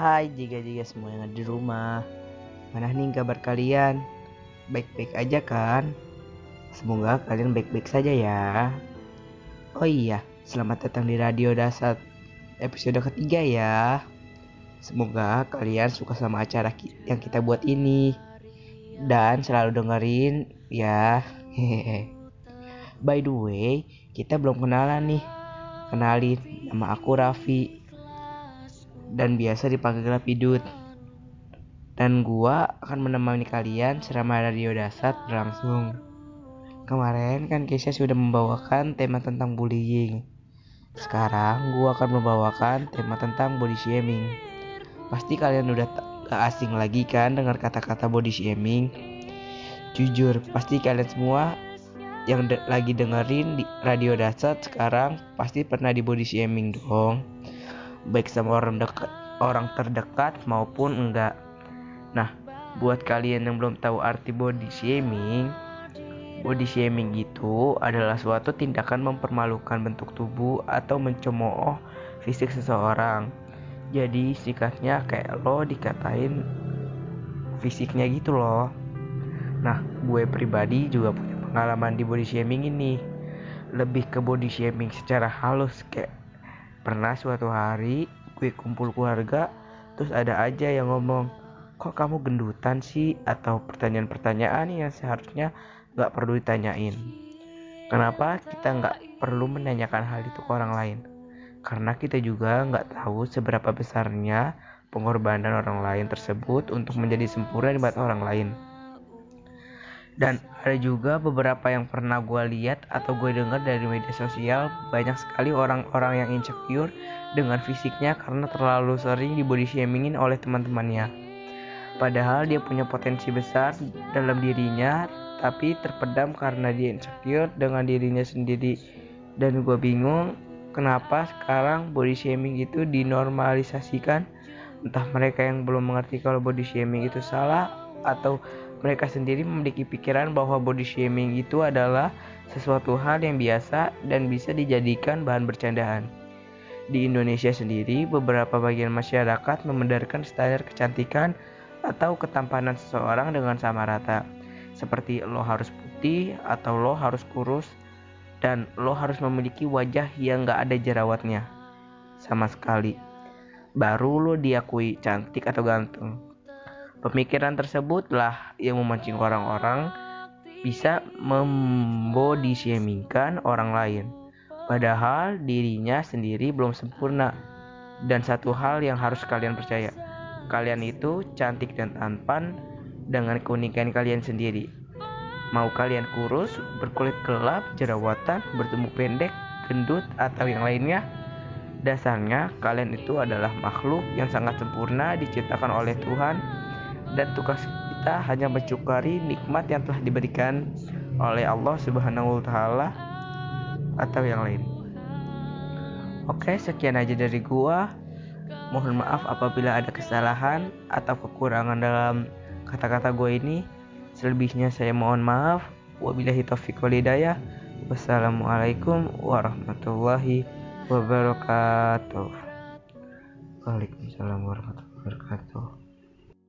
Hai jika-jika semua yang ada di rumah. Mana nih kabar kalian? Baik-baik aja kan? Semoga kalian baik-baik saja ya. Oh iya, selamat datang di Radio Dasar episode ketiga ya. Semoga kalian suka sama acara yang kita buat ini. Dan selalu dengerin ya. By the way, kita belum kenalan nih. Kenalin, nama aku Raffi dan biasa dipanggil Rapidut. Dan gua akan menemani kalian selama radio dasar berlangsung. Kemarin kan Keisha sudah membawakan tema tentang bullying. Sekarang gua akan membawakan tema tentang body shaming. Pasti kalian udah gak asing lagi kan dengar kata-kata body shaming. Jujur, pasti kalian semua yang de lagi dengerin di radio dasar sekarang pasti pernah di body shaming dong baik sama orang dekat orang terdekat maupun enggak. Nah buat kalian yang belum tahu arti body shaming body shaming itu adalah suatu tindakan mempermalukan bentuk tubuh atau mencemooh fisik seseorang. Jadi sikatnya kayak lo dikatain fisiknya gitu loh. Nah gue pribadi juga punya pengalaman di body shaming ini. Lebih ke body shaming secara halus kayak Pernah suatu hari gue kumpul keluarga, terus ada aja yang ngomong, kok kamu gendutan sih? Atau pertanyaan-pertanyaan yang seharusnya gak perlu ditanyain. Kenapa kita gak perlu menanyakan hal itu ke orang lain? Karena kita juga gak tahu seberapa besarnya pengorbanan orang lain tersebut untuk menjadi sempurna di mata orang lain. Dan ada juga beberapa yang pernah gue lihat atau gue dengar dari media sosial banyak sekali orang-orang yang insecure dengan fisiknya karena terlalu sering di body shamingin oleh teman-temannya. Padahal dia punya potensi besar dalam dirinya tapi terpedam karena dia insecure dengan dirinya sendiri. Dan gue bingung kenapa sekarang body shaming itu dinormalisasikan entah mereka yang belum mengerti kalau body shaming itu salah atau mereka sendiri memiliki pikiran bahwa body shaming itu adalah sesuatu hal yang biasa dan bisa dijadikan bahan bercandaan. Di Indonesia sendiri, beberapa bagian masyarakat membenarkan standar kecantikan atau ketampanan seseorang dengan sama rata. Seperti lo harus putih atau lo harus kurus dan lo harus memiliki wajah yang gak ada jerawatnya sama sekali. Baru lo diakui cantik atau ganteng. Pemikiran tersebutlah yang memancing orang-orang bisa membody shamingkan orang lain. Padahal dirinya sendiri belum sempurna. Dan satu hal yang harus kalian percaya, kalian itu cantik dan tampan dengan keunikan kalian sendiri. Mau kalian kurus, berkulit gelap, jerawatan, bertubuh pendek, gendut, atau yang lainnya, dasarnya kalian itu adalah makhluk yang sangat sempurna diciptakan oleh Tuhan dan tugas kita hanya mencukari nikmat yang telah diberikan oleh Allah Subhanahu wa taala atau yang lain. Oke, sekian aja dari gua. Mohon maaf apabila ada kesalahan atau kekurangan dalam kata-kata gue ini. Selebihnya saya mohon maaf. Wabillahi taufiq walhidayah. Wassalamualaikum warahmatullahi wabarakatuh. Waalaikumsalam warahmatullahi wabarakatuh.